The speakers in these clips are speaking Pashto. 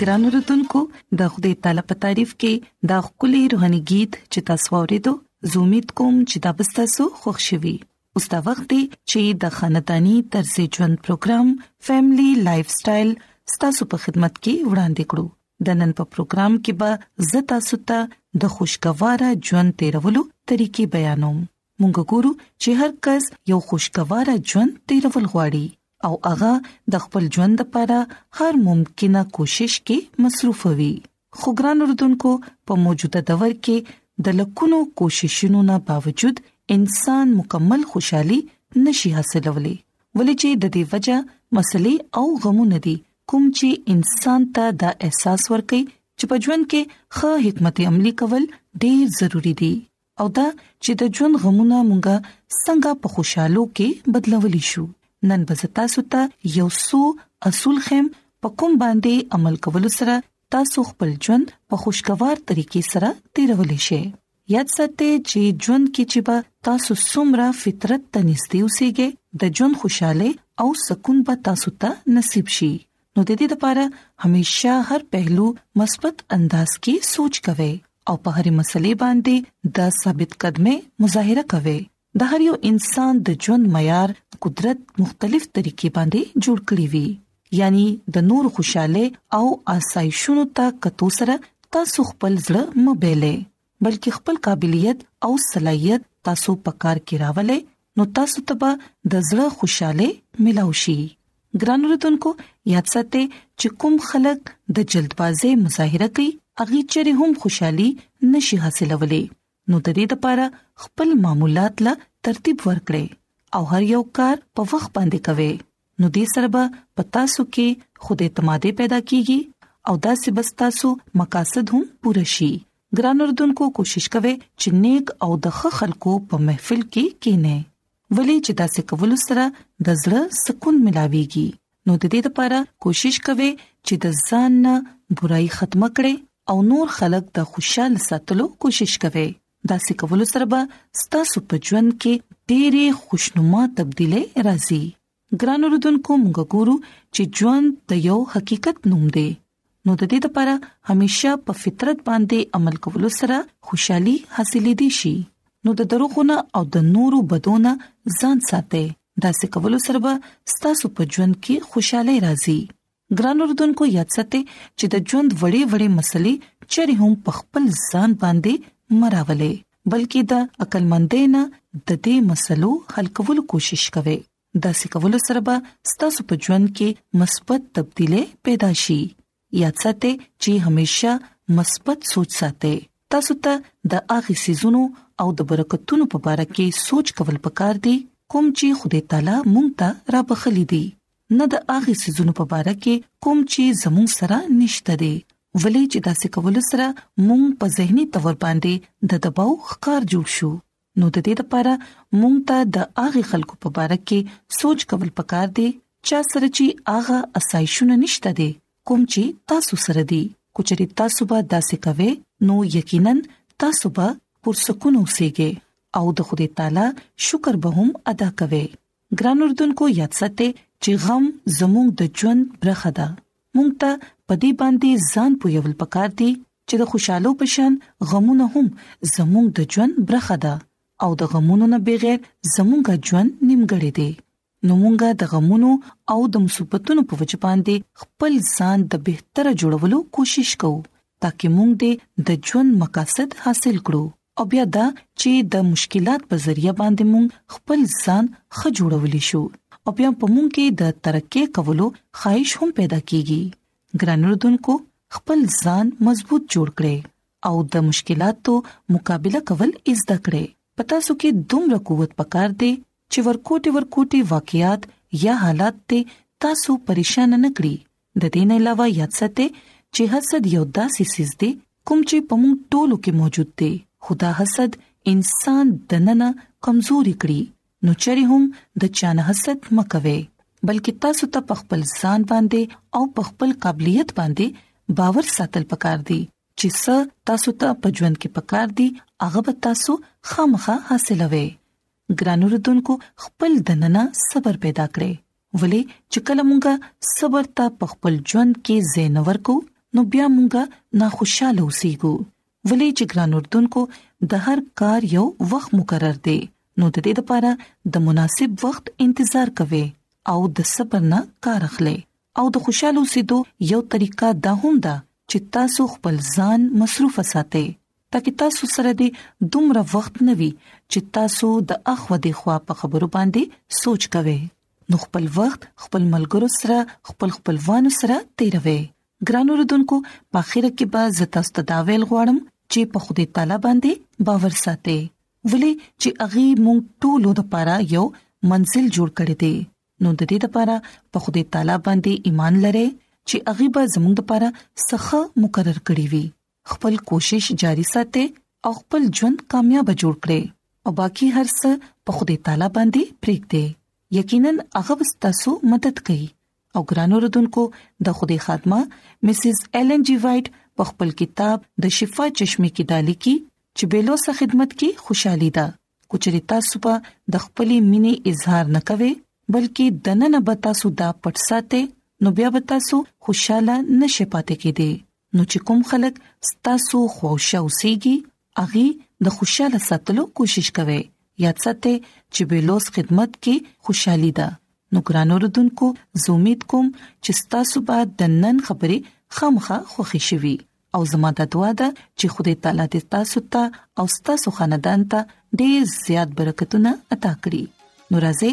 ګران اوردونکو د خپل تعالی په تعریف کې دا خولي روحاني गीत چې تاسو ورېدو زومیت کوم چې دا به تاسو خوښ شي وي اوس دا وخت دی چې د خاندانی طرز ژوند پروګرام فیملی لایف سټایل ستاسو په خدمت کې وړاندې کړو د نن په پروګرام کې به زتا ستا د خوشګوار ژوند تیرولو طریقې بیانوم مونږ ګورو چې هر کس یو خوشگوار ژوند تیرول غواړي او هغه د خپل ژوند لپاره هر ممکنه کوشش کې مصروف وي خو ګران اردوونکو په موجوده دور کې د لکونو کوششونو نه باوجود انسان مکمل خوشحالي نشي حاصلولی ولې چې د دې وجہ مسلې او غمونه دي کوم چې انسان ته دا احساس ورکي چې په ژوند کې ښه حکمت عملی کول ډیر ضروری دي او دا چې د ژوند غمونه مونږه څنګه په خوشحالو کې بدلولی شو نن به تاسو ته یو څو اصول خم په کوم باندې عمل کول سره تاسو خپل ژوند په خوشگوار طریقې سره تیرولې شئ یاد ساتئ چې ژوند کې چې به تاسو څومره فطرت ته نږدې اوسئ د ژوند خوشاله او سکون به تاسو ته نصیب شي نو د دې لپاره همیشه هر پهلو مثبت انداز کې سوچ کوئ او په هرې مسلې باندې د ثابت قدمه مظاهره کوي د هر یو انسان د ژوند معیار قدرت مختلف طریقې باندې جوړ کړی وي یعنی د نور خوشاله او آسایشونو ته کتو سره تاسو خپل ځړه مبهله بلکې خپل قابلیت او صلاحیت تاسو په کار کې راولې نو تاسو ته به د زړه خوشاله ملاوي شي ګران رتونکو یاد ساتئ چې کوم خلک د جلدبازي مظاهره کوي اغي چره هم خوشحالي نشي حاصلولې نو د دې لپاره خپل معمولات لا ترتیب ورکړئ او هر یو کار په وخت باندې کوئ نو دې سره به پتا سو کې خود اعتمادي پیدا کیږي او دا سبستا سو مقاصد هم پوره شي ګران اردوونکو کوشش کوي چې نیک او د ښه خلکو په محفل کې کینې ولې چې دا څه کول سره د زړه سکون ملاويږي نو د دې لپاره کوشش کوي چې د ځان نه برای ختمه کړي او نور خلک د خوشاله ساتلو کوشش کوي دا څه کول سره به ستاسو په ژوند کې ډېری خوشنما تبدیلې راځي ګران اوردونکو موږ ګورو چې ژوند د یو حقیقت نوم دی نو د دې لپاره همیشه په فطرت باندې عمل کولو سره خوشحالي حاصلې دي شي نو د دروغونه او د نورو بدونه ځان ساتي دا څه کول سره به ستاسو په ژوند کې خوشحالي راځي ګران اردوونکو یاد ساتئ چې د ژوند وړې وړې مسلې چیرې هم په خپل ځان باندې مراولې بلکې د عقلمندۍ نه د دې مسلو حل کولو کوشش کوي دا سکولو سره به ستاسو په ژوند کې مثبت تبدیلې پیدا شي یاد ساتئ چې همیشه مثبت سوچ ساتئ تاسو ته د اغي سيزونو او د برکتونو په اړه کې سوچ کول پکار دي کوم چې خدای تعالی مونږ ته را بخلي دي نه د هغه سيزونو په اړه کې کوم چې زموږ سره نشته دي ولې چې دا څه کول سره مونږ په زهني تور باندې د دباو ښکار جوړ شو نو د دې لپاره مونږ ته د هغه خلکو په اړه کې سوچ کول پکار دي چې سره چې هغه اسایشونه نشته دي کوم چې تاسو سره دي کچري تاسو به داسې کوي نو یقینا تاسو به پر سکون اوسئګي او د خدای تعالی شکر به هم ادا کوي ګران اردوونکو یاد ساتئ چې غم زموږ د ژوند برخه ده مونږ ته پدی باندې ځان پویول پکار دي چې د خوشاله پشان غمونه هم زموږ د ژوند برخه ده او د غمونو نه بغیر زموږ ژوند نیمګړی دی نو مونږه د غمونو او د مصیبتونو په وجه باندې خپل ځان د بهتره جوړولو کوشش کوو ترڅو مونږ د ژوند مقاصد حاصل کړو او بیا دا چې د مشکلات په ذریعہ باندې مونږ خپل ځان خه جوړولې شو او بیا په مونږ کې د ترقې کولو خواهش هم پیدا کیږي ګران اردوونکو خپل ځان مضبوط جوړ کړئ او د مشکلاتو مقابله کول زده کړئ پتا سو کې دومره قوت پکار دی چې ورکوټي ورکوټي واقعیات یا حالات ته تاسو پریشان نه کړی د دې نه علاوه یاد ساتئ چې حسد یو داسې سیز دی کوم چې په موږ ټولو کې موجود دی خدا حسد انسان دننه کمزوري کړی نو چری هم د چانه حسد مکوي بلکې تاسو ته په خپل ځان باندې او په خپل قابلیت باندې باور ساتل پکار دي چې څه تاسو ته په ژوند کې پکار دي هغه به تاسو خامخا حاصلوي ګرانو ردوونکو خپل دننه صبر پیدا کړئ ولې چې کله مونږه صبر ته په خپل ژوند کې زین ورکو نو بیا مونږه ناخوشاله اوسېګو ولې چې ګران اردوونکو د هر کار یو وخت مقرر دی نو د دې لپاره د مناسب وخت انتظار کوي او د صبر نه کار اخلي او د خوشاله اوسېدو یو طریقه دا هم ده چې تاسو خپل ځان مصروف ساتئ تاکي تاسو سره دې دومره وخت نه وي چې تاسو د اخو د خوا په خبرو باندې سوچ کوئ نو خپل وخت خپل ملګرو سره خپل خپلوانو سره تیروي ګرانو ردوونکو په اخر کې به زتا ستداویل غواړم چې په خوده تعالی باندې باور ساتي ولې چې اغي مونږ ټولو د پاره یو منزل جوړ کړی دی نو د دې لپاره په خوده تعالی باندې ایمان لره چې اغي به زموږ لپاره سخه مقرر کړی وي خپل کوشش جاری ساتي او خپل ژوند کامیاب جوړ کړي او باقی هر څه په خدای تعالی باندې پریږدي یقینا هغه تاسو مدد کوي او ګرانو ردوونکو د خدای خادمه مسز ایلن جی وایټ په خپل کتاب د شفا چشمه کې دالي کې چې بیلوسه خدمت کې خوشحالي ده کوچري تاسو په د خپل مینې اظهار نکوي بلکې دنه نه به تاسو دا پټ ساتي نو بیا به تاسو خوشاله نشئ پاتې کېدی نو چې کوم خلک ستاسو خوښه اوسېږي اغي د خوشاله ساتلو کوشش کوي یاد ساتئ چې بیلوس خدمت کې خوشحالي ده نو ګران اوردونکو زه امید کوم چې تاسو به د نن خبرې خامخا خوښی شوي او زموږ د دعا د چې خدای تعالی دې تاسو ته او تاسو خاندان ته ډېر زیات برکتونه عطا کړي نو راځي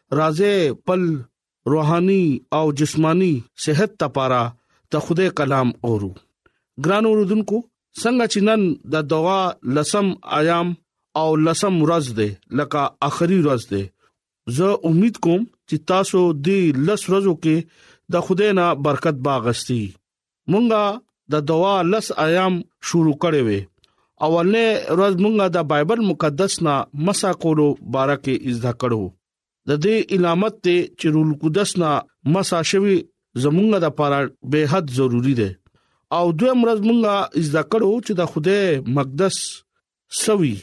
راځي پل روحاني او جسماني صحت لپاره د خدای کلام اورو ګران اوردونکو څنګه چې نن د دوا لسم ایام او لسم ورځ ده لکه اخري ورځ ده زه امید کوم چې تاسو دې لس ورځو کې د خدای نه برکت باغستی مونږه د دعا لس ایام شروع کړي وي اولنې ورځ مونږه د بایبل مقدس نه مسا کولو باره کې زده کړو د دې علامت ته چې روح القدس نه مسا شوی زمونږه د پاره به حد ضروری ده او دوه مرز مونږه زده کړو چې د خوده مقدس سوي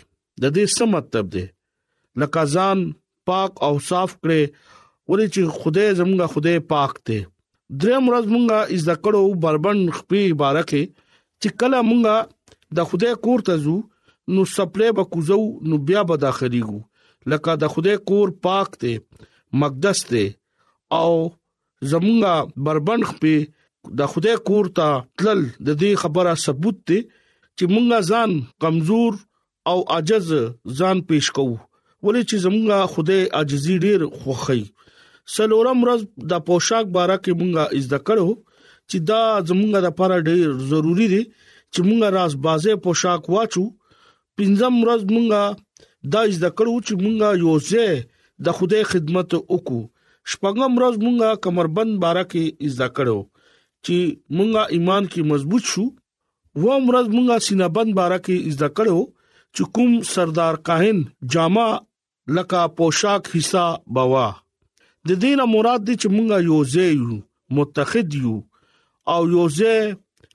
د دې څه مطلب دی لکه ځان پاک او صاف کړي ولې چې خدای زموږ خدای پاک دی دریم ورځ مونږه از د کړو بربند خپې بارکه چې کله مونږه د خدای کور ته ځو نو سپلې به کوزو نو بیا به داخليګو لکه د خدای کور پاک دی مقدس دی او زمونږه بربند خپې د خدای کور ته تلل د دې خبره ثبوت دی چې مونږه ځان کمزور او عاجز ځان پېښ کوو ولې چې زمونږه خدای عاجزي ډېر خوخی سلورم ورځ د پوشاک باره کې مونږه از د کړو چې دا زمونږه لپاره ډېر ضروری دی چې مونږه راز بازه پوشاک واچو پنځم ورځ مونږه دا زده کړو چې مونږه یو ځای د خدای خدمت وکړو شپږم ورځ مونږه کمربند بارکه زده کړو چې مونږه ایمان کې مضبوط شو و مرز مونږه سینابند بارکه زده کړو چې کوم سردار کاهن جامع لکه پوشاک حصہ بوا د دې نه مراد دي چې مونږه یو ځای یو متحد یو او یو ځای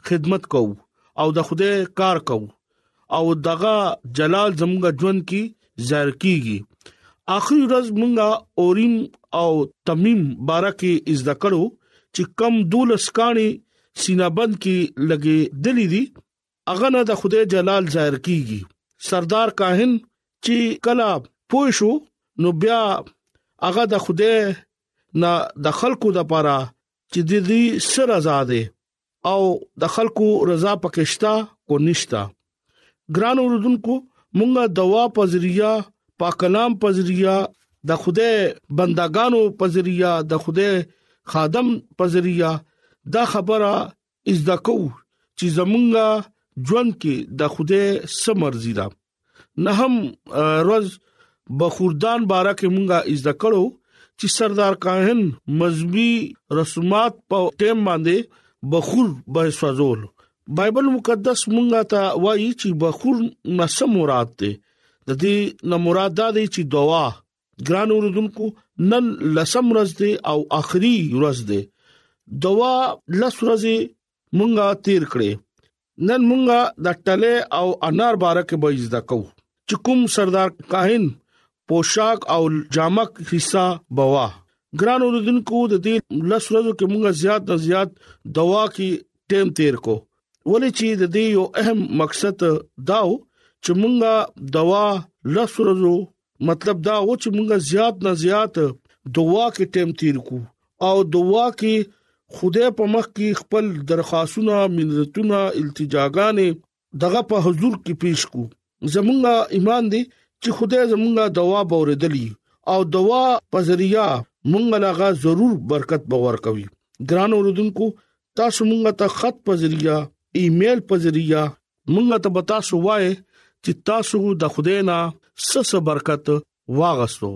خدمت کوو او د خوده کار کوو او دغه جلال زموږه ژوند کې ظاهر کیږي اخري ورځ مونږه اوریم او تمیم بارکه از دکړو چې کم دولس کانی سینابند کې لګي دلی دي هغه نه د خدای جلال ظاهر کیږي سردار کاهن چې کلا پوه شو نو بیا هغه د خدای نه د خلکو د پاره چې د دې سر آزاد او د خلکو رضا پکښتا کو نشتا ګران اوردونکو مونږه دوا پذریا پاک کلام پذریا د خوده بندگانو پذریا د خوده خادم پذریا دا خبره از د کو چې زمونږه ژوند کې د خوده سمرزي ده نه هم روز بخوردان بارا کې مونږه از د کړو چې سردار کاهن مذهبي رسومات په ټیم باندې بخور به سوزول بایبل مقدس مونږه ته وایي چې بخور نسم مراد ده د دې نه مراد ده چې دوا ګران اوردونکو نن لسم ورځ دی او اخري ورځ دی دوا لس ورځې مونږه تیر کړې نن مونږه د ټله او انار بارک به زده کو چې کوم سردار کاهن پوشاک او جامک حصہ بوا ګران اوردونکو د دې لس ورځو کې مونږه زیات نه زیات دوا کې ټیم تیر کو ولې چې د دې یو اهم مقصد داو چې مونږه دوا لس ورځو مطلب دا و چې موږ زیات نه زیات دعا کې ټیم تیر کو او دعا کې خدای په مخ کې خپل درخواستونه منځتونه التجاګانې دغه په حضور کې پیښ کو زمونږه ایمان دی چې خدای زمونږه دوا بوریدلی او دوا په ذریعہ مونږ لاغه ضرور برکت باور کوي ګران اوردونکو تاسو مونږ ته خط په ذریعہ ایمیل په ذریعہ مونږ ته به تاسو وای چې تاسو د خدای نه سس برکت واغستو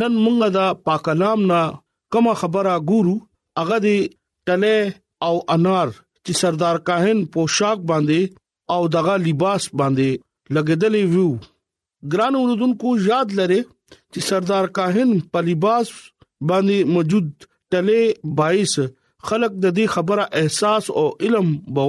نن مونږ دا پاک کلام نه کومه خبره ګورو هغه دی تله او انار چې سردار کاهن پوشاک باندې او دغه لباس باندې لګیدلې ویو ګران اوردونکو یاد لره چې سردار کاهن په لباس باندې موجود تله 22 خلق د دې خبره احساس او علم بو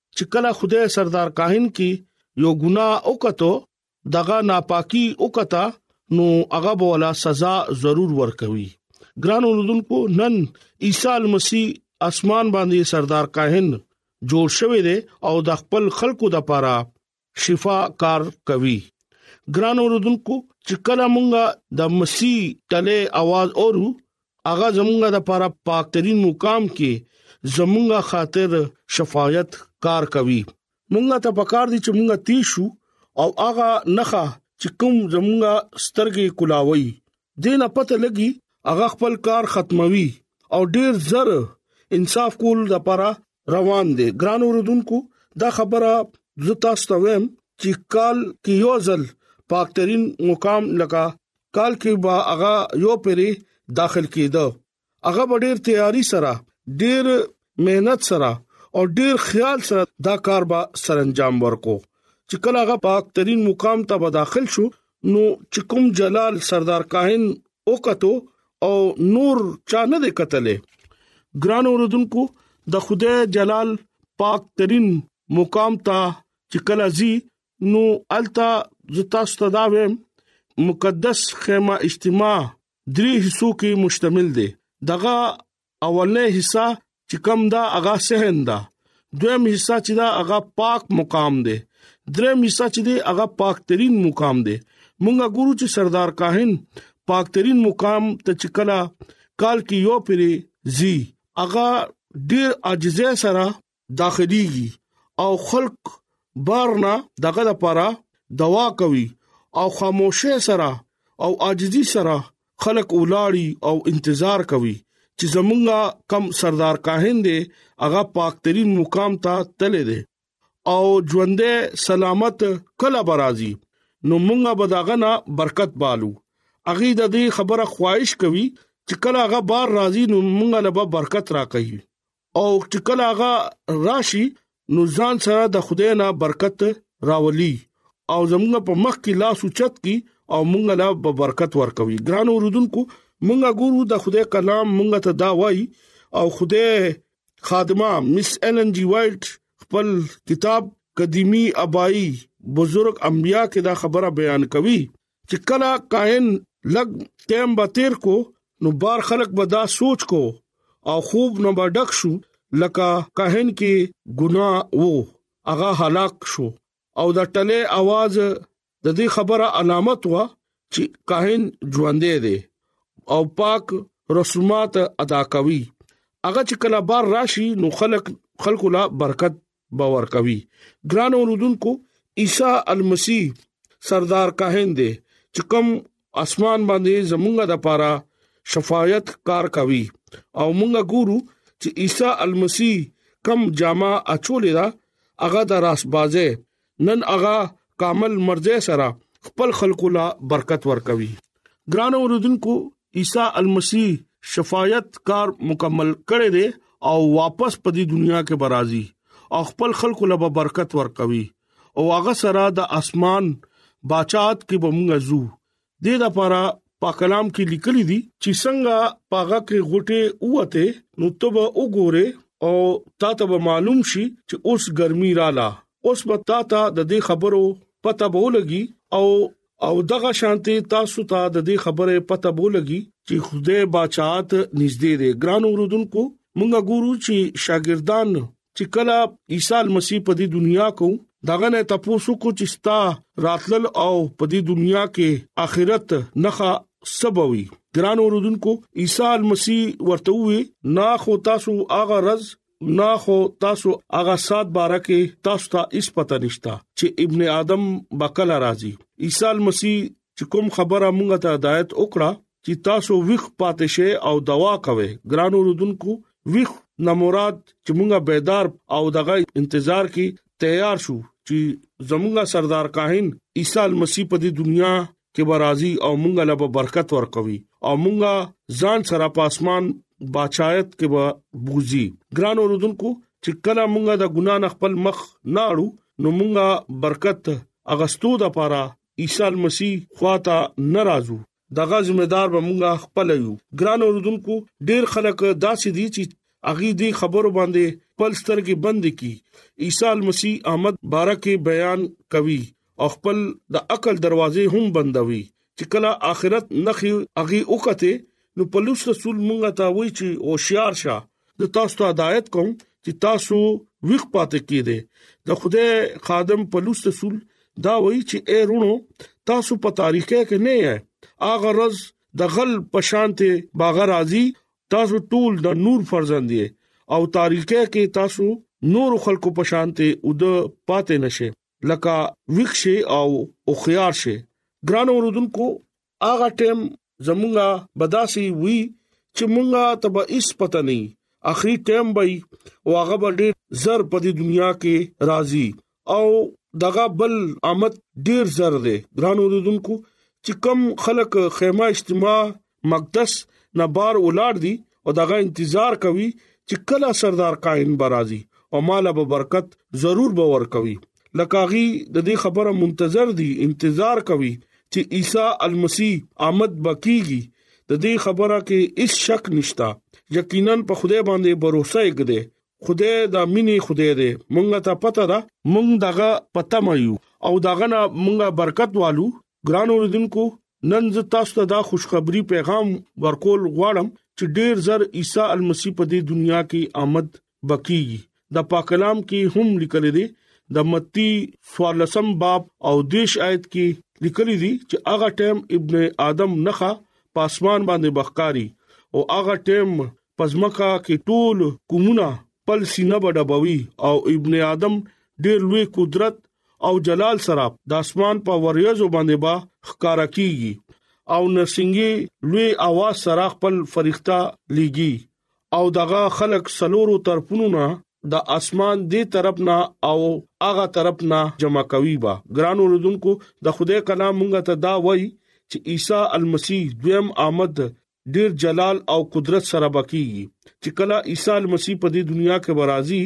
چې کله خدای سردار کاهن کې یو ګناه وکړو دغه ناپاکي وکړه نو هغه بوله سزا ضرور ورکوي ګران اوردونکو نن عیسی مسیح اسمان باندې سردار کاهن جوړ شوی دی او د خپل خلکو د پاره شفا کار کوي ګران اوردونکو چې کله مونږه د مسیح تله आवाज اورو هغه زمونږه د لپاره پاک ترين مقام کې زمونږه خاطر شفاعت کار کوي مونږه ته پکار دي چې مونږه تیشو او هغه نخا چې کوم زمونږه سترګې کولاوي دې نه پته لګي هغه خپل کار ختموي او ډیر زر انصاف کول د پاره روان دي ګران اوردونکو دا خبره زه تاسو ته ویم چې کال کې یو ځل پاکترین مقام لکه کال کې با هغه یو پری داخل کیده هغه به ډیر تیاری سره ډیر مهنت سره او ډیر خیال سره دا کار به سرانجام ورکو چې کله هغه پاک ترين مقام ته به داخل شو نو چې کوم جلال سردار کاهن وکتو او نور چا نه دی کتلې ګران اوردونکو د خدای جلال پاک ترين مقام ته چې کله زی نو التا زتا ستدا ویم مقدس خیمه اجتماع درې حصو کې مشتمل دی دغه اولنې حصہ چې کم دا هغه سهن دا دویم حصہ چې دا هغه پاک مقام دی دریم حصہ چې دی هغه پاک ترين مقام دی مونږه ګورو چې سردار کاهن پاک ترين مقام ته چکلا کال کې یو پری زی هغه ډیر عاجزه سره داخليږي او خلک بارنا دغه لپاره دوا کوي او خاموشه سره او عاجزي سره خلک ولاړی او انتظار کوي چې زمونږه کم سردار کاهن دی هغه پاک ترين مقام ته تللی دی او ژوند سلامت کله برازي نو مونږه به داغه نه برکت بالو اغي د دې خبره خواهش کوي چې کله هغه بار راځي نو مونږه له برکت راکړي او چې کله هغه راشي نو ځان سره د خدای نه برکت راولي او زموږ په مخ کې لاس اوچت کی او موږ له برکت ورکوي ګران اوردونکو موږ ګورو د خدای کلام موږ ته دا وایي او خدای خادمه مس ایلن جی وایټ خپل کتاب قديمي ابایي بزرګ انبیا کې دا خبره بیان کوي چې کله کاهن لګ ټیم به تیر کو نو بار خلک به دا سوچ کو او خوب نه به ډک شو لکه کاهن کې ګناه وو هغه هلاک شو او د ټلې आवाज د دې خبره علامت و چې کاهن ژوندې دي او پاک رسومات ادا کوي هغه چې کله بار راشي نو خلک خلکو لا برکت باور کوي ګران اوردونکو عیسی المسی سردار کاهن دی چې کوم اسمان باندې زمونږه د پاره شفاعت کار کوي او مونږه ګورو چې عیسی المسی کم جامه اچولې دا هغه د راس بازه نن هغه کامل مرزه سره خپل خلکو لا برکت ورکوي ګران اوردونکو عیسی المسی شفاعت کار مکمل کړي دي او واپس په دې دنیا کې برازي او خپل خلکو لا برکت ورکوي او هغه سره د اسمان بچات کې بمغزو د دې لپاره په کلام کې لیکلي دي چې څنګه پاغه کې غټه اوته نو تب وګوره او تا ته معلوم شي چې اوس ګرمي رااله اوس به تا ته د دې خبرو پته به ولګي او او دغه شانتي تاسو ته د دې خبره پته به ولګي چې خدای بچات نږدې دی ګران اوردونکو مونږه ګورو چې شاګردان چې کله عیسی مسیح په دې دنیا کو داغه نه تاسو کو چې ستا راتلل او په دې دنیا کې آخرت نخا سبوي ګران اوردونکو عیسی مسیح ورته وي نا خو تاسو هغه رز نا خو تاسو هغه سات باره کې تاسو ته اس پته نشتا چې ابن ادم بکل راضي عیسی مسیح چې کوم خبره مونږ ته هدایت وکړه چې تاسو ویخ پاتې شئ او دوا کوي ګرانو رودونکو ویخ نمراد چې مونږه بیدار او دغه انتظار کې تیار شو چې زمونږه سردار کاهن عیسی مسیح په دې دنیا کې برازي او مونږه له برکت ورکوي او مونږه ځان سره په اسمان بچایت کې به بوزي ګران اوردونکو چې کله مونږه د ګنا نه خپل مخ ناړو نو مونږه برکت اغستو د پاره عیسی مسیح خواته ناراضو دغه ذمہ دار به مونږه خپل یو ګران اوردونکو ډیر خلک داسې دي چې اغي دي خبرو باندې خپل سترګې بند کی عیسی مسیح آمد بارکه بیان کوي او خپل د عقل دروازې هم بندوي چې کله آخرت نخي اغي وکته نو پلوص رسول مونږه ته وی چې او شیار شه د تاسو ته هدایت کوم چې تاسو ویښ پاتې کیږئ د خدای خادم پولس رسول دا وایي چې اے رونو تاسو په تاریخه کې نه یې اغه رز د غل پشانته باغ راضي تاسو ټول د نور فرزند یې او تاریخه کې تاسو نور خلکو پشانته او د پاتې نشه لکه وښه او او خيار شه ګران اوردونکو هغه ټیم زمونږه بداسي وی چې مونږه تبا ایس پته نه اخري ټیم وای او هغه به ډیر زر په دې دنیا کې راضي او دغه بل آمد ډیر زر دی ګران اوردونکو چې کم خلک خیمه اجتماع مقدس نه بار ولار دي او دغه انتظار کوي چې کله سردار کائن برازي او مال به برکت ضرور باور کوي لکه غي د دې خبره منتظر دي انتظار کوي چې عیسی المسی آمد بکیږي د دې خبره کې هیڅ شک نشتا یقینا په خدای باندې باور وکړئ خدای دا مینه خدای دې مونږ ته پته ده مونږ دغه پته مایو او دغه نه مونږه برکت والو ګران اوردونکو نن ز تاسو ته دا خوشخبری پیغام ورکول غواړم چې ډیر زر عیسی المسی په دې دنیا کې آمد بکیږي د پاک کلام کې هم لیکل دي د متی فارلسم باب او دیش آیت کې لیکل دي چې هغه ټیم ابن ادم نخا پاسمان باندې بخکاری او هغه ټیم پزماکا کې ټول کومونه پل سینه بډبوي او ابن ادم ډیر لوی قدرت او جلال سره د اسمان په وریاضو باندې با خکارا کیږي او نرسنګي لوی اواز سره خپل فرښتہ لګي او دغه خلک سلورو طرفونو نه د اسمان دې طرف نه او هغه طرف نه جمع کوي با ګران اوردونکو د خدای کلام مونږ ته دا وایي چې عیسی المسیح دویم آمد ډیر جلال او قدرت سره بکی چې کله عیسی المسیح په دې دنیا کې برازي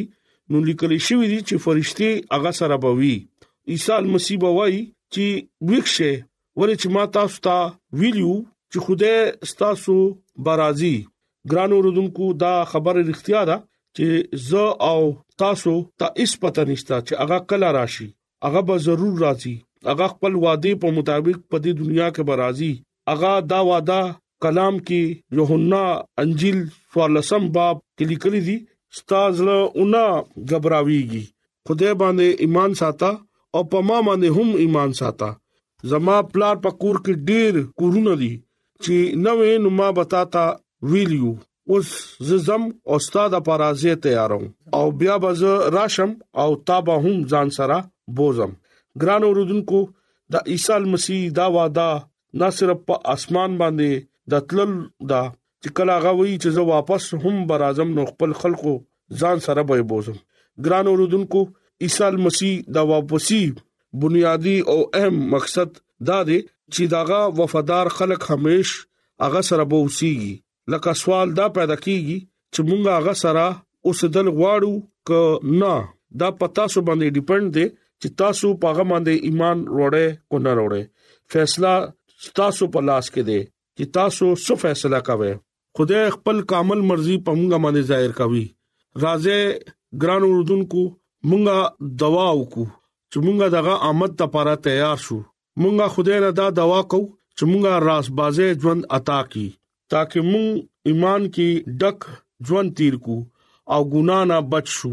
نو لیکل شوی دی چې فرشتي هغه سره بوي عیسی المسیح بوي چې وښه ولې چې ما تاسو ته ویلو چې خوده ستاسو برازي ګران اوردونکو دا خبره اړتیا ده چې زه او تاسو ته هیڅ پته نشته چې هغه کله راشي هغه به ضرور راځي هغه خپل وعده په مطابق په دې دنیا کې برازي هغه دا وعده کلام کې یوحنا انجیل 14 باب کې لیکلي دي ستاسو نه غبراويږي خدای باندې ایمان ساته او په ما باندې هم ایمان ساته زما پلار په کور کې ډیر کورونه دي چې نوې نو ما بتا تا ویلیو اوس زم او استاد پر ازه تیارم او بیا به زه راشم او تابه هم ځان سره بوزم ګران اوردونکو د عیسی مسیح دا وعده نه صرف په اسمان باندې د تلل دا چې کله هغه وایي چې زه واپس هم برازم نو خپل خلکو ځان سره به بوزم ګران اوردونکو عیسی مسیح دا واپسی بنیادی او اهم مقصد دا دی چې داغه وفادار خلک همیش هغه سره به اوسيږي لکه سوال دا پیدا کیږي چې مونږه هغه سره اوس دل غواړو ک نه دا پتا سو باندې ډیپند دی چې تاسو پاغه باندې ایمان وروړې کو نه وروړې فیصله تاسو په لاس کې دی چې تاسو څه فیصله کوئ خدای خپل کامل مرزي په موږ باندې ظاهر کوي راځي ګران اوردونکو مونږه دوا وکړو چې مونږه دغه آمد لپاره تیار شو مونږه خدای نه دا دوا کو چې مونږه راس بازه ژوند عطا کړي ترڅو مونږ ایمان کې ډک ژوند تیر کو او ګنا نه بچ شو